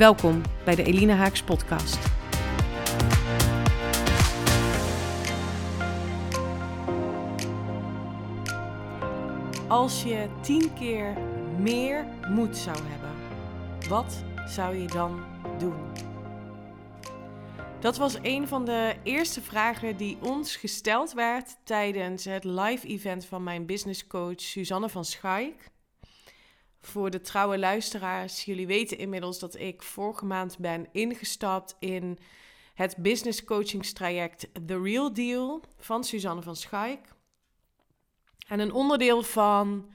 Welkom bij de Elina Haaks podcast. Als je tien keer meer moed zou hebben, wat zou je dan doen? Dat was een van de eerste vragen die ons gesteld werd tijdens het live event van mijn business coach Suzanne van Schaik. Voor de trouwe luisteraars, jullie weten inmiddels dat ik vorige maand ben ingestapt in het business coachingstraject The Real Deal van Suzanne van Schaik. En een onderdeel van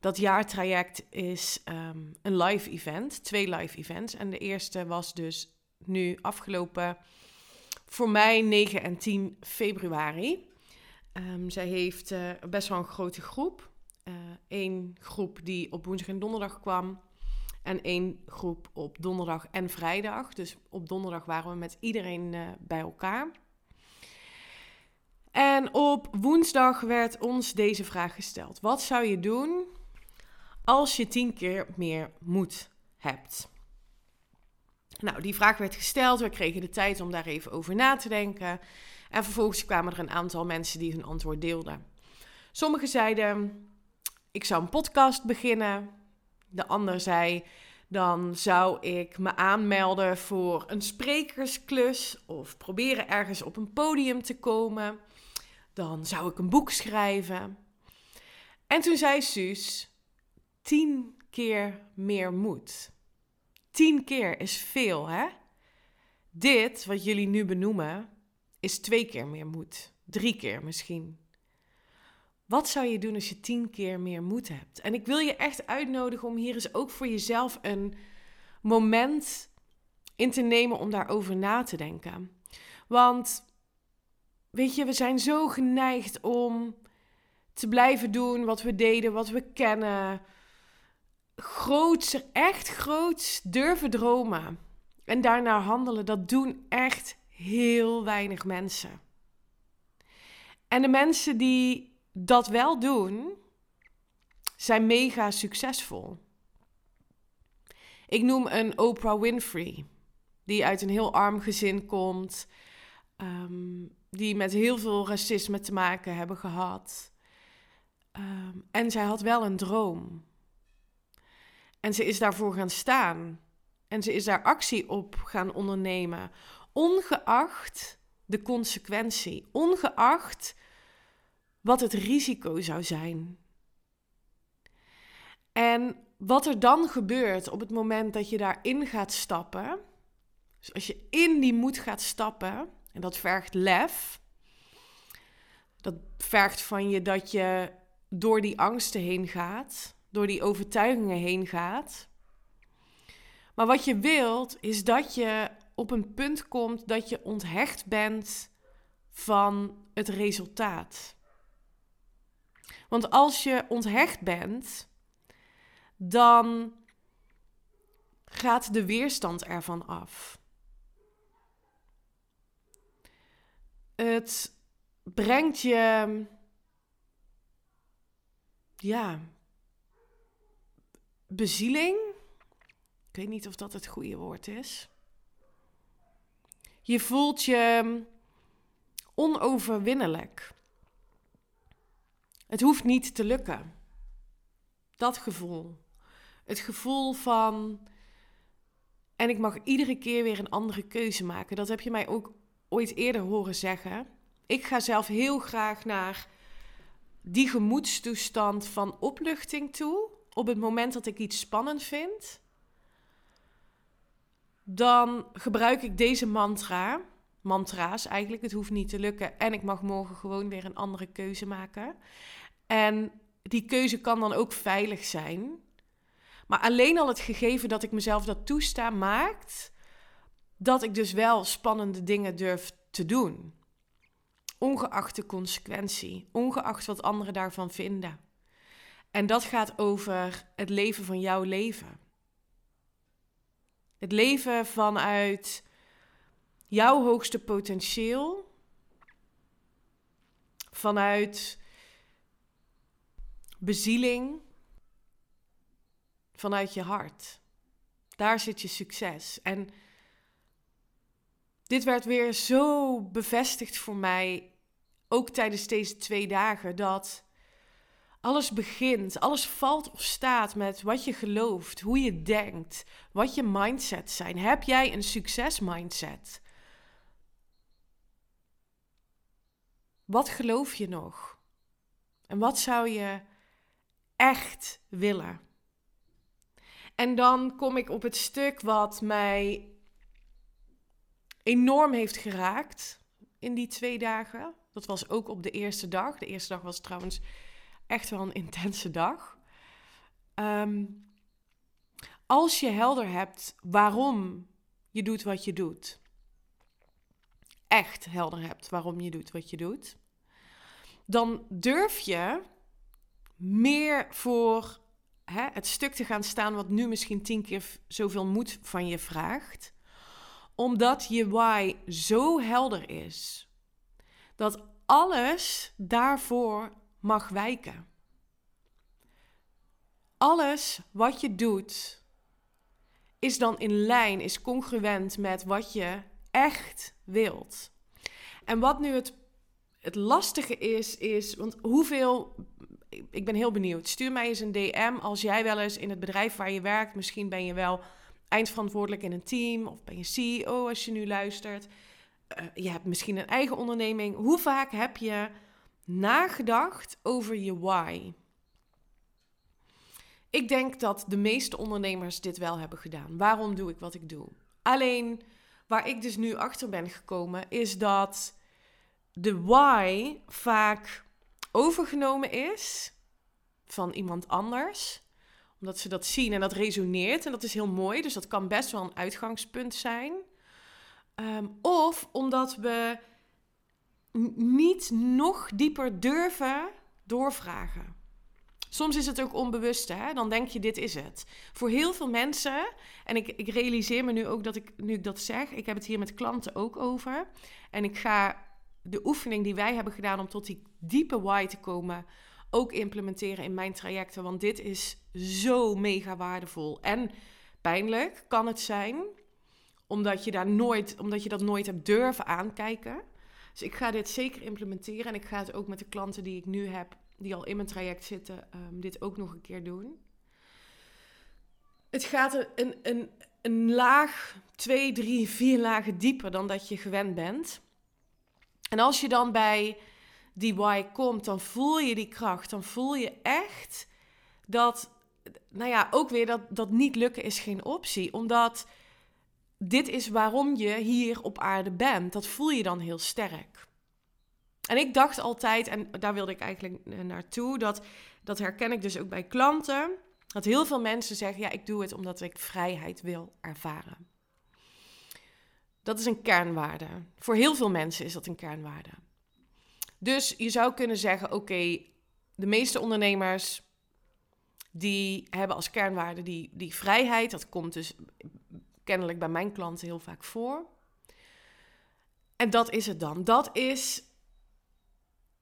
dat jaartraject is ehm, een live event, twee live events. En de eerste was dus nu afgelopen voor mij 9 en 10 februari. Um, zij heeft uh, best wel een grote groep één eh, groep die op woensdag en donderdag kwam. En één groep op donderdag en vrijdag. Dus op donderdag waren we met iedereen uh, bij elkaar. En op woensdag werd ons deze vraag gesteld: Wat zou je doen als je tien keer meer moed hebt? Nou, die vraag werd gesteld. We kregen de tijd om daar even over na te denken. En vervolgens kwamen er een aantal mensen die hun antwoord deelden. Sommigen zeiden: ik zou een podcast beginnen. De ander zei, dan zou ik me aanmelden voor een sprekersklus of proberen ergens op een podium te komen. Dan zou ik een boek schrijven. En toen zei Suus, tien keer meer moed. Tien keer is veel, hè? Dit, wat jullie nu benoemen, is twee keer meer moed. Drie keer misschien. Wat zou je doen als je tien keer meer moed hebt? En ik wil je echt uitnodigen om hier eens ook voor jezelf een moment in te nemen om daarover na te denken. Want weet je, we zijn zo geneigd om te blijven doen wat we deden, wat we kennen. Groots, echt groots durven dromen en daarnaar handelen, dat doen echt heel weinig mensen. En de mensen die dat wel doen, zijn mega succesvol. Ik noem een Oprah Winfrey, die uit een heel arm gezin komt, um, die met heel veel racisme te maken hebben gehad. Um, en zij had wel een droom. En ze is daarvoor gaan staan. En ze is daar actie op gaan ondernemen, ongeacht de consequentie, ongeacht wat het risico zou zijn. En wat er dan gebeurt op het moment dat je daarin gaat stappen, dus als je in die moed gaat stappen, en dat vergt lef, dat vergt van je dat je door die angsten heen gaat, door die overtuigingen heen gaat. Maar wat je wilt, is dat je op een punt komt dat je onthecht bent van het resultaat. Want als je onthecht bent, dan gaat de weerstand ervan af. Het brengt je, ja, bezieling. Ik weet niet of dat het goede woord is. Je voelt je onoverwinnelijk. Het hoeft niet te lukken. Dat gevoel. Het gevoel van. En ik mag iedere keer weer een andere keuze maken. Dat heb je mij ook ooit eerder horen zeggen. Ik ga zelf heel graag naar die gemoedstoestand van opluchting toe. Op het moment dat ik iets spannend vind. Dan gebruik ik deze mantra. Mantra's eigenlijk. Het hoeft niet te lukken. En ik mag morgen gewoon weer een andere keuze maken. En die keuze kan dan ook veilig zijn. Maar alleen al het gegeven dat ik mezelf dat toesta maakt dat ik dus wel spannende dingen durf te doen. Ongeacht de consequentie, ongeacht wat anderen daarvan vinden. En dat gaat over het leven van jouw leven. Het leven vanuit jouw hoogste potentieel. Vanuit bezieling. Vanuit je hart. Daar zit je succes. En dit werd weer zo bevestigd voor mij, ook tijdens deze twee dagen, dat alles begint, alles valt of staat met wat je gelooft, hoe je denkt, wat je mindset zijn. Heb jij een succesmindset? Wat geloof je nog? En wat zou je echt willen? En dan kom ik op het stuk wat mij enorm heeft geraakt in die twee dagen. Dat was ook op de eerste dag. De eerste dag was trouwens echt wel een intense dag. Ehm, als je helder hebt waarom je doet wat je doet, echt helder hebt waarom je doet wat je doet, dan durf je meer voor hè, het stuk te gaan staan wat nu misschien tien keer zoveel moed van je vraagt omdat je why zo helder is dat alles daarvoor mag wijken. Alles wat je doet is dan in lijn, is congruent met wat je echt wilt. En wat nu het, het lastige is, is, want hoeveel, ik ben heel benieuwd. Stuur mij eens een DM als jij wel eens in het bedrijf waar je werkt, misschien ben je wel eindverantwoordelijk in een team of ben je CEO als je nu luistert. Uh, je hebt misschien een eigen onderneming. Hoe vaak heb je nagedacht over je why? Ik denk dat de meeste ondernemers dit wel hebben gedaan. Waarom doe ik wat ik doe? Alleen waar ik dus nu achter ben gekomen is dat de why vaak overgenomen is van iemand anders omdat ze dat zien en dat resoneert. En dat is heel mooi. Dus dat kan best wel een uitgangspunt zijn. Ehm, of omdat we niet nog dieper durven doorvragen. Soms is het ook onbewust, hè? dan denk je, dit is het. Voor heel veel mensen, en ik, ik realiseer me nu ook dat ik, nu ik dat zeg, ik heb het hier met klanten ook over. En ik ga de oefening die wij hebben gedaan om tot die diepe why te komen, ook implementeren in mijn trajecten. Want dit is zo mega waardevol. En pijnlijk kan het zijn, omdat je, daar nooit, omdat je dat nooit hebt durven aankijken. Dus ik ga dit zeker implementeren. En ik ga het ook met de klanten die ik nu heb, die al in mijn traject zitten, um, dit ook nog een keer doen. Het gaat een, een, een laag, twee, drie, vier lagen dieper dan dat je gewend bent. En als je dan bij die why komt, dan voel je die kracht. Dan voel je echt dat, nou ja, ook weer dat, dat niet lukken is geen optie. Omdat dit is waarom je hier op aarde bent. Dat voel je dan heel sterk. En ik dacht altijd, en daar wilde ik eigenlijk naartoe, dat, dat herken ik dus ook bij klanten. Dat heel veel mensen zeggen, ja, ik doe het omdat ik vrijheid wil ervaren. Dat is een kernwaarde. Voor heel veel mensen is dat een kernwaarde. Dus je zou kunnen zeggen: oké, de meeste ondernemers die hebben als kernwaarde die, die vrijheid. Dat komt dus kennelijk bij mijn klanten heel vaak voor. En dat is het dan. Dat is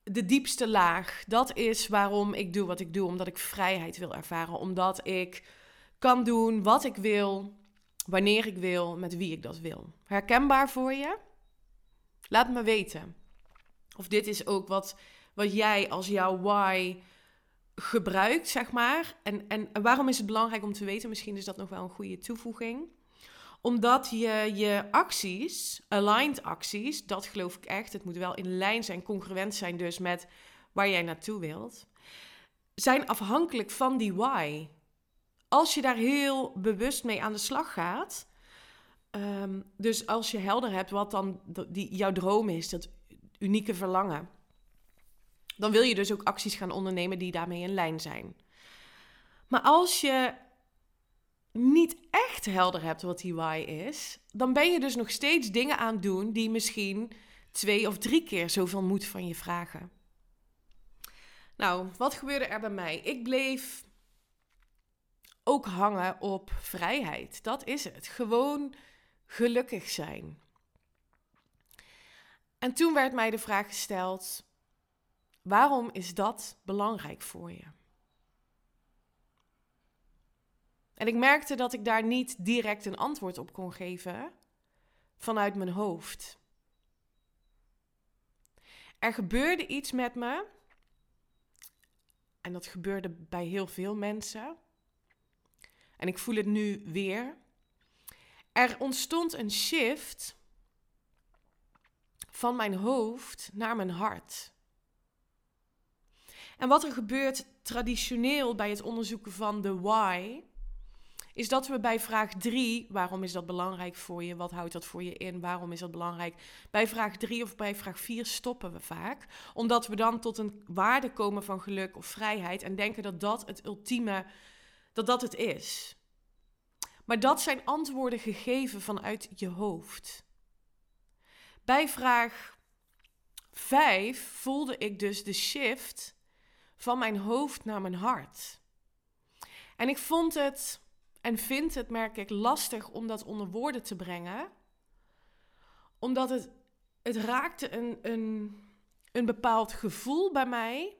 de diepste laag. Dat is waarom ik doe wat ik doe. Omdat ik vrijheid wil ervaren. Omdat ik kan doen wat ik wil, wanneer ik wil, met wie ik dat wil. Herkenbaar voor je? Laat me weten. Of dit is ook wat, wat jij als jouw why gebruikt, zeg maar. En, en waarom is het belangrijk om te weten? Misschien is dat nog wel een goede toevoeging. Omdat je je acties, aligned acties, dat geloof ik echt. Het moet wel in lijn zijn, congruent zijn dus met waar jij naartoe wilt. Zijn afhankelijk van die why. Als je daar heel bewust mee aan de slag gaat. Um, dus als je helder hebt wat dan die, jouw droom is, dat unieke verlangen. Dan wil je dus ook acties gaan ondernemen die daarmee in lijn zijn. Maar als je niet echt helder hebt wat die why is, dan ben je dus nog steeds dingen aan het doen die misschien twee of drie keer zoveel moed van je vragen. Nou, wat gebeurde er bij mij? Ik bleef ook hangen op vrijheid. Dat is het. Gewoon gelukkig zijn. En toen werd mij de vraag gesteld: waarom is dat belangrijk voor je? En ik merkte dat ik daar niet direct een antwoord op kon geven vanuit mijn hoofd. Er gebeurde iets met me. En dat gebeurde bij heel veel mensen. En ik voel het nu weer. Er ontstond een shift van mijn hoofd naar mijn hart. En wat er gebeurt traditioneel bij het onderzoeken van de why, is dat we bij vraag 3, waarom is dat belangrijk voor je? Wat houdt dat voor je in? Waarom is dat belangrijk? Bij vraag 3 of bij vraag 4 stoppen we vaak, omdat we dan tot een waarde komen van geluk of vrijheid en denken dat dat het ultieme, dat dat het is. Maar dat zijn antwoorden gegeven vanuit je hoofd. Bij vraag 5 voelde ik dus de shift van mijn hoofd naar mijn hart. En ik vond het en vind het, merk ik, lastig om dat onder woorden te brengen. Omdat het, het raakte een, een, een bepaald gevoel bij mij.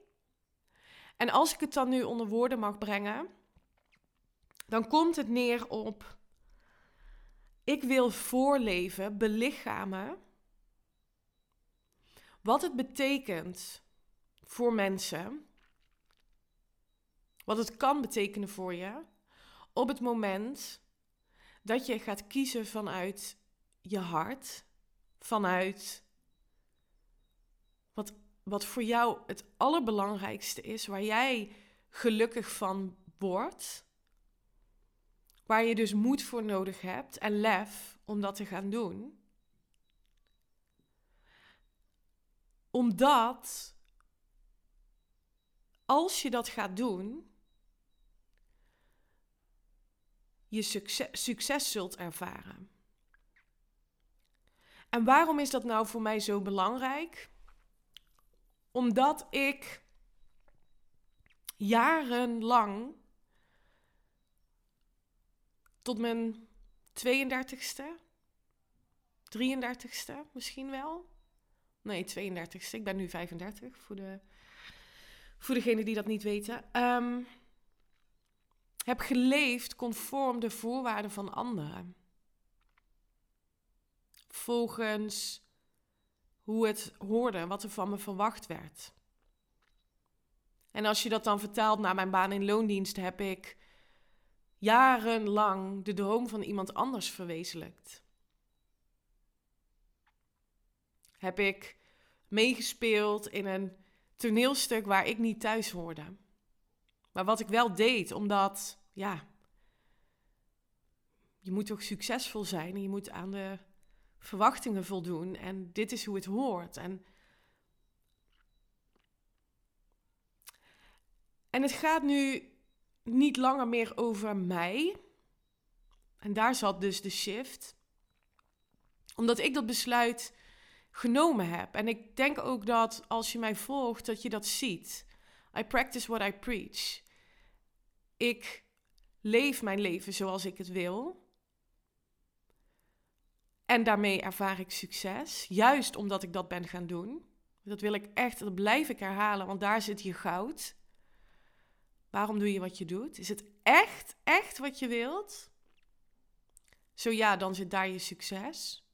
En als ik het dan nu onder woorden mag brengen, dan komt het neer op: ik wil voorleven, belichamen. Wat het betekent voor mensen. Wat het kan betekenen voor je op het moment dat je gaat kiezen vanuit je hart, vanuit wat, wat voor jou het allerbelangrijkste is, waar jij gelukkig van wordt, waar je dus moed voor nodig hebt en lef om dat te gaan doen. Omdat als je dat gaat doen, je succes, succes zult ervaren. En waarom is dat nou voor mij zo belangrijk? Omdat ik jarenlang tot mijn 32ste, 33ste misschien wel. Nee, 32ste. Ik ben nu 35 voor, de, voor degenen die dat niet weten. Um, heb geleefd conform de voorwaarden van anderen. Volgens hoe het hoorde, wat er van me verwacht werd. En als je dat dan vertaalt naar mijn baan in loondienst, heb ik jarenlang de droom van iemand anders verwezenlijkt. Heb ik meegespeeld in een toneelstuk waar ik niet thuis hoorde. Maar wat ik wel deed, omdat, ja, je moet toch succesvol zijn en je moet aan de verwachtingen voldoen. En dit is hoe het hoort. En, en het gaat nu niet langer meer over mij. En daar zat dus de shift. Omdat ik dat besluit genomen heb. En ik denk ook dat als je mij volgt, dat je dat ziet. I practice what I preach. Ik leef mijn leven zoals ik het wil. En daarmee ervaar ik succes, juist omdat ik dat ben gaan doen. Dat wil ik echt, dat blijf ik herhalen, want daar zit je goud. Waarom doe je wat je doet? Is het echt, echt wat je wilt? Zo ja, dan zit daar je succes.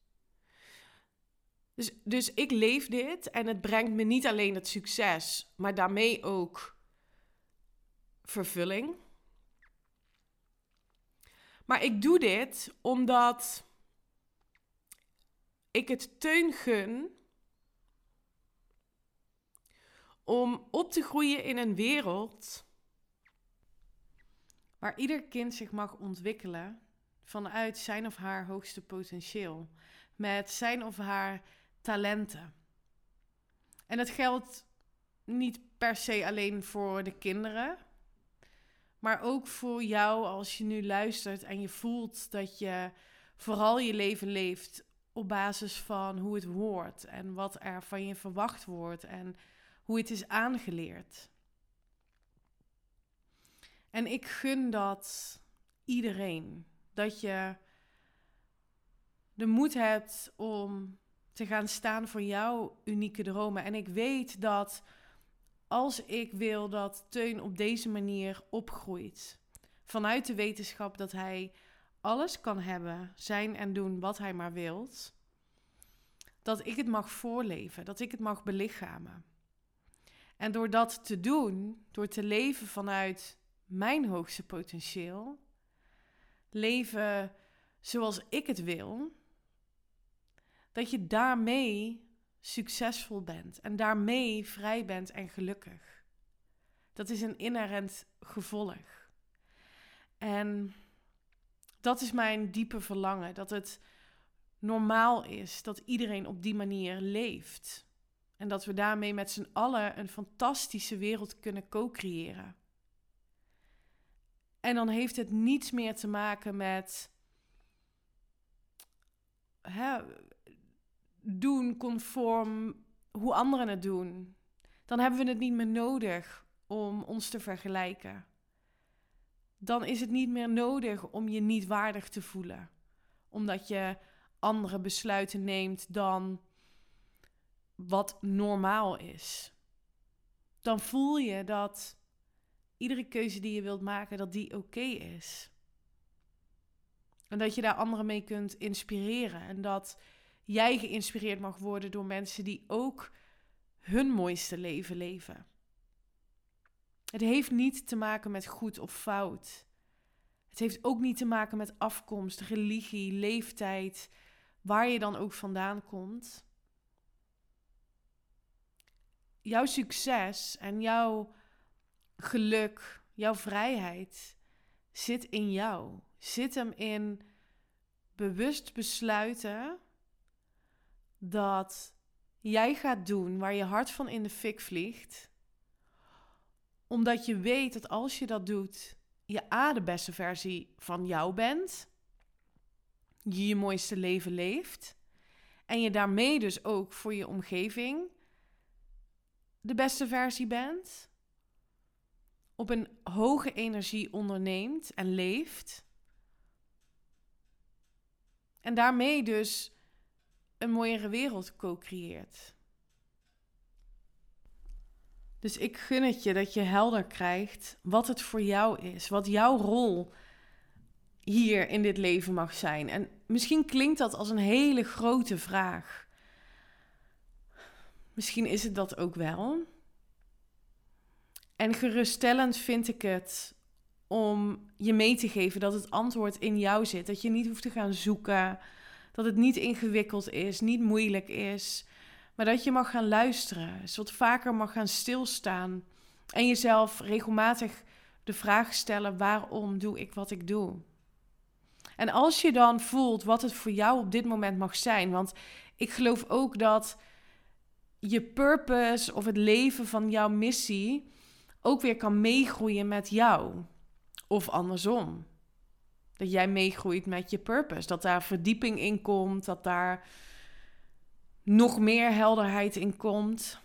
Dus, dus ik leef dit en het brengt me niet alleen het succes, maar daarmee ook vervulling. Maar ik doe dit omdat ik het teun gun om op te groeien in een wereld waar ieder kind zich mag ontwikkelen vanuit zijn of haar hoogste potentieel, met zijn of haar talenten. En dat geldt niet per se alleen voor de kinderen, Maar ook voor jou als je nu luistert en je voelt dat je vooral je leven leeft op basis van hoe het hoort en wat er van je verwacht wordt en hoe het is aangeleerd. En ik gun dat iedereen. Dat je de moed hebt om te gaan staan voor jouw unieke dromen. En ik weet dat als ik wil dat Teun op deze manier opgroeit, vanuit de wetenschap dat hij alles kan hebben, zijn en doen wat hij maar wilt, dat ik het mag voorleven, dat ik het mag belichamen. En door dat te doen, door te leven vanuit mijn hoogste potentieel, leven zoals ik het wil, dat je daarmee succesvol bent en daarmee vrij bent en gelukkig. Dat is een inherent gevolg. En dat is mijn diepe verlangen, dat het normaal is dat iedereen op die manier leeft. En dat we daarmee met z'n allen een fantastische wereld kunnen co-creëren. En dan heeft het niets meer te maken met hè, doen conform hoe anderen het doen. Dan hebben we het niet meer nodig om ons te vergelijken. Dan is het niet meer nodig om je niet waardig te voelen, omdat je andere besluiten neemt dan wat normaal is. Dan voel je dat iedere keuze die je wilt maken, dat die oké is. En dat je daar anderen mee kunt inspireren. En dat jij geïnspireerd mag worden door mensen die ook hun mooiste leven leven. Het heeft niet te maken met goed of fout. Het heeft ook niet te maken met afkomst, religie, leeftijd, waar je dan ook vandaan komt. Jouw succes en jouw geluk, jouw vrijheid zit in jou. Zit hem in bewust besluiten dat jij gaat doen waar je hart van in de fik vliegt. Omdat je weet dat als je dat doet, je A de beste versie van jou bent. Je je mooiste leven leeft. En je daarmee dus ook voor je omgeving de beste versie bent op een hoge energie onderneemt en leeft. En daarmee dus een mooiere wereld co-creëert. Dus ik gun het je dat je helder krijgt wat het voor jou is, wat jouw rol hier in dit leven mag zijn. En misschien klinkt dat als een hele grote vraag. Misschien is het dat ook wel. En geruststellend vind ik het om je mee te geven dat het antwoord in jou zit. Dat je niet hoeft te gaan zoeken. Dat het niet ingewikkeld is, niet moeilijk is. Maar dat je mag gaan luisteren. Dus wat vaker mag gaan stilstaan. En jezelf regelmatig de vraag stellen: waarom doe ik wat ik doe? En als je dan voelt wat het voor jou op dit moment mag zijn. Want ik geloof ook dat je purpose of het leven van jouw missie ook weer kan meegroeien met jou. Of andersom. Dat jij meegroeit met je purpose. Dat daar verdieping in komt. Dat daar nog meer helderheid in komt.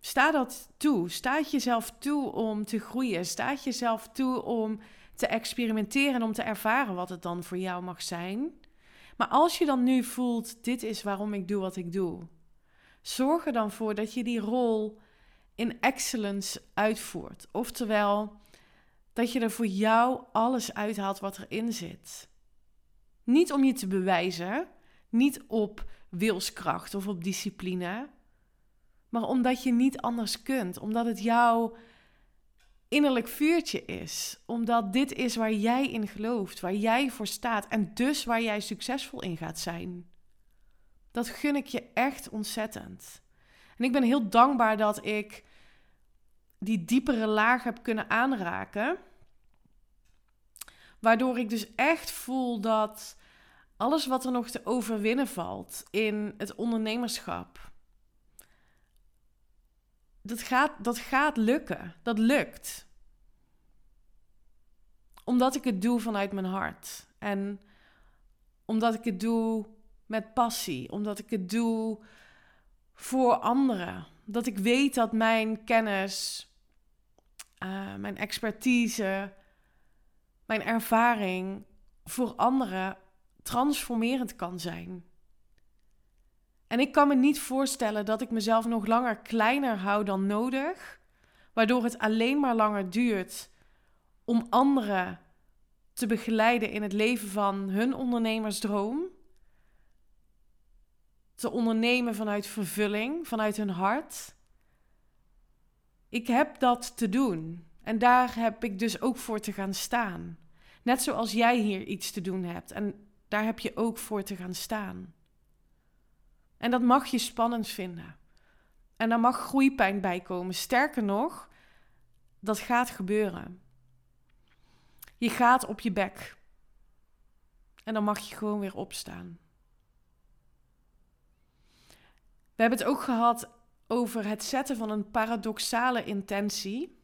Sta dat toe. Sta jezelf toe om te groeien. Sta jezelf toe om te experimenteren en om te ervaren wat het dan voor jou mag zijn. Maar als je dan nu voelt, dit is waarom ik doe wat ik doe. Zorg er dan voor dat je die rol in excellence uitvoert. Oftewel, dat je er voor jou alles uithaalt wat erin zit. Niet om je te bewijzen, niet op wilskracht of op discipline, maar omdat je niet anders kunt, omdat het jouw innerlijk vuurtje is, omdat dit is waar jij in gelooft, waar jij voor staat en dus waar jij succesvol in gaat zijn. Dat gun ik je echt ontzettend. En ik ben heel dankbaar dat ik die diepere laag heb kunnen aanraken. Waardoor ik dus echt voel dat alles wat er nog te overwinnen valt in het ondernemerschap. Dat gaat, dat gaat lukken. Dat lukt. Omdat ik het doe vanuit mijn hart. En omdat ik het doe met passie. Omdat ik het doe voor anderen. Dat ik weet dat mijn kennis, uh, mijn expertise, mijn ervaring voor anderen transformerend kan zijn. En ik kan me niet voorstellen dat ik mezelf nog langer kleiner hou dan nodig, waardoor het alleen maar langer duurt om anderen te begeleiden in het leven van hun ondernemersdroom. Te ondernemen vanuit vervulling, vanuit hun hart. Ik heb dat te doen. En daar heb ik dus ook voor te gaan staan. Net zoals jij hier iets te doen hebt. En daar heb je ook voor te gaan staan. En dat mag je spannend vinden. En daar mag groeipijn bij komen. Sterker nog, dat gaat gebeuren. Je gaat op je bek. En dan mag je gewoon weer opstaan. We hebben het ook gehad over het zetten van een paradoxale intentie.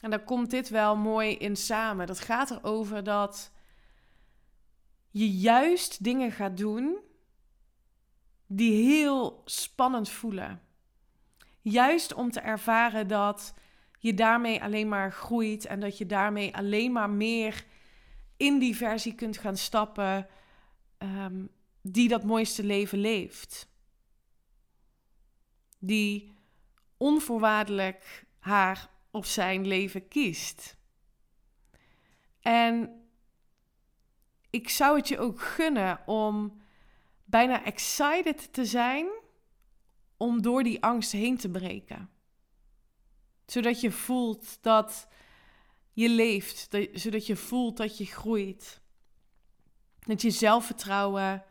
En daar komt dit wel mooi in samen. Dat gaat erover dat je juist dingen gaat doen die heel spannend voelen. Juist om te ervaren dat je daarmee alleen maar groeit en dat je daarmee alleen maar meer in die versie kunt gaan stappen um, die dat mooiste leven leeft. Die onvoorwaardelijk haar of zijn leven kiest. En ik zou het je ook gunnen om bijna excited te zijn om door die angst heen te breken. Zodat je voelt dat je leeft, zodat je voelt dat je groeit. Dat je zelfvertrouwen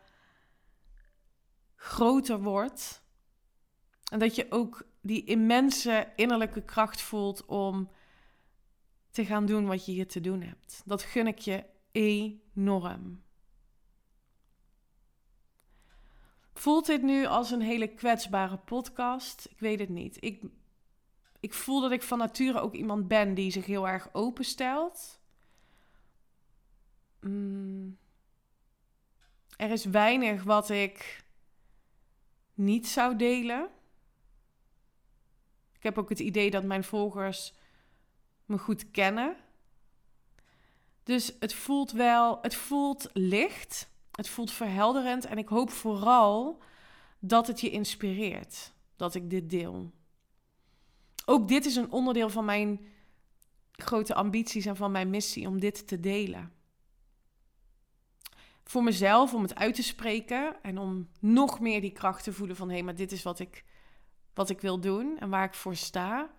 groter wordt. En dat je ook die immense innerlijke kracht voelt om te gaan doen wat je hier te doen hebt. Dat gun ik je enorm. Voelt dit nu als een hele kwetsbare podcast? Ik weet het niet. Ik, ik voel dat ik van nature ook iemand ben die zich heel erg openstelt. Mm. Er is weinig wat ik niet zou delen. Ik heb ook het idee dat mijn volgers me goed kennen. Dus het voelt wel, het voelt licht. Het voelt verhelderend en ik hoop vooral dat het je inspireert dat ik dit deel. Ook dit is een onderdeel van mijn grote ambities en van mijn missie om dit te delen. Voor mezelf, om het uit te spreken en om nog meer die kracht te voelen van hé, hey, maar dit is wat ik, wat ik wil doen en waar ik voor sta.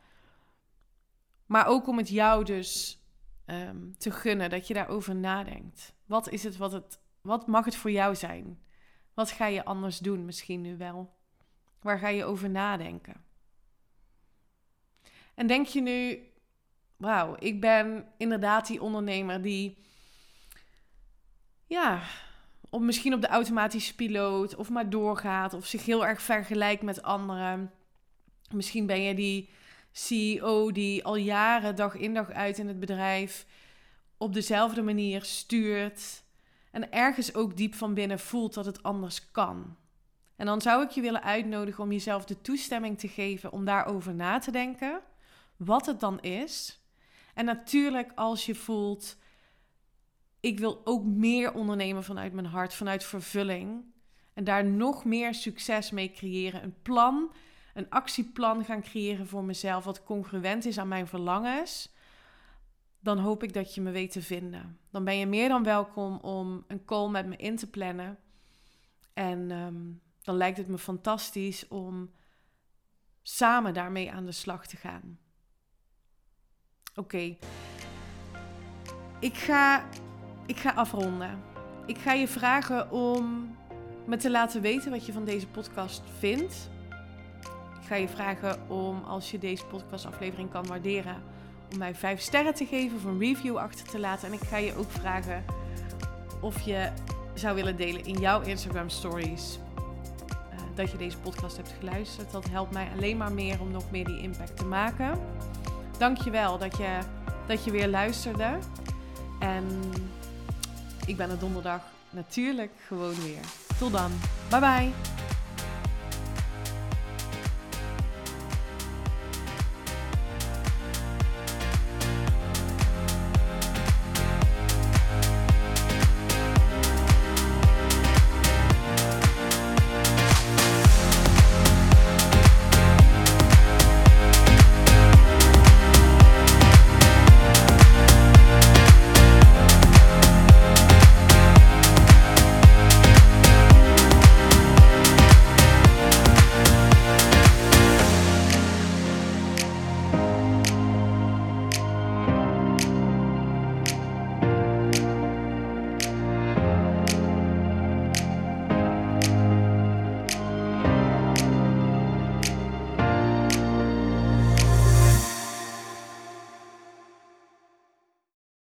Maar ook om het jou dus ehm, te gunnen, dat je daarover nadenkt. Wat is het wat het wat mag het voor jou zijn? Wat ga je anders doen misschien nu wel? Waar ga je over nadenken? En denk je nu, wauw, ik ben inderdaad die ondernemer die, ja, of misschien op de automatische piloot of maar doorgaat of zich heel erg vergelijkt met anderen. Misschien ben je die CEO die al jaren dag in dag uit in het bedrijf op dezelfde manier stuurt en ergens ook diep van binnen voelt dat het anders kan. En dan zou ik je willen uitnodigen om jezelf de toestemming te geven om daarover na te denken, wat het dan is. En natuurlijk als je voelt, ik wil ook meer ondernemen vanuit mijn hart, vanuit vervulling. En daar nog meer succes mee creëren. Een plan, een actieplan gaan creëren voor mezelf, wat congruent is aan mijn verlangens dan hoop ik dat je me weet te vinden. Dan ben je meer dan welkom om een call met me in te plannen. En ehm, dan lijkt het me fantastisch om samen daarmee aan de slag te gaan. Oké, ik, ga, ik ga afronden. Ik ga je vragen om me te laten weten wat je van deze podcast vindt. Ga je vragen om, als je deze podcastaflevering kan waarderen om mij 5 sterren te geven of een review achter te laten. En ik ga je ook vragen of je zou willen delen in jouw Instagram stories uh, dat je deze podcast hebt geluisterd. Dat helpt mij alleen maar meer om nog meer die impact te maken. Dank je wel dat je, dat je weer luisterde. En ik ben er donderdag natuurlijk gewoon weer. Tot dan. Bye bye.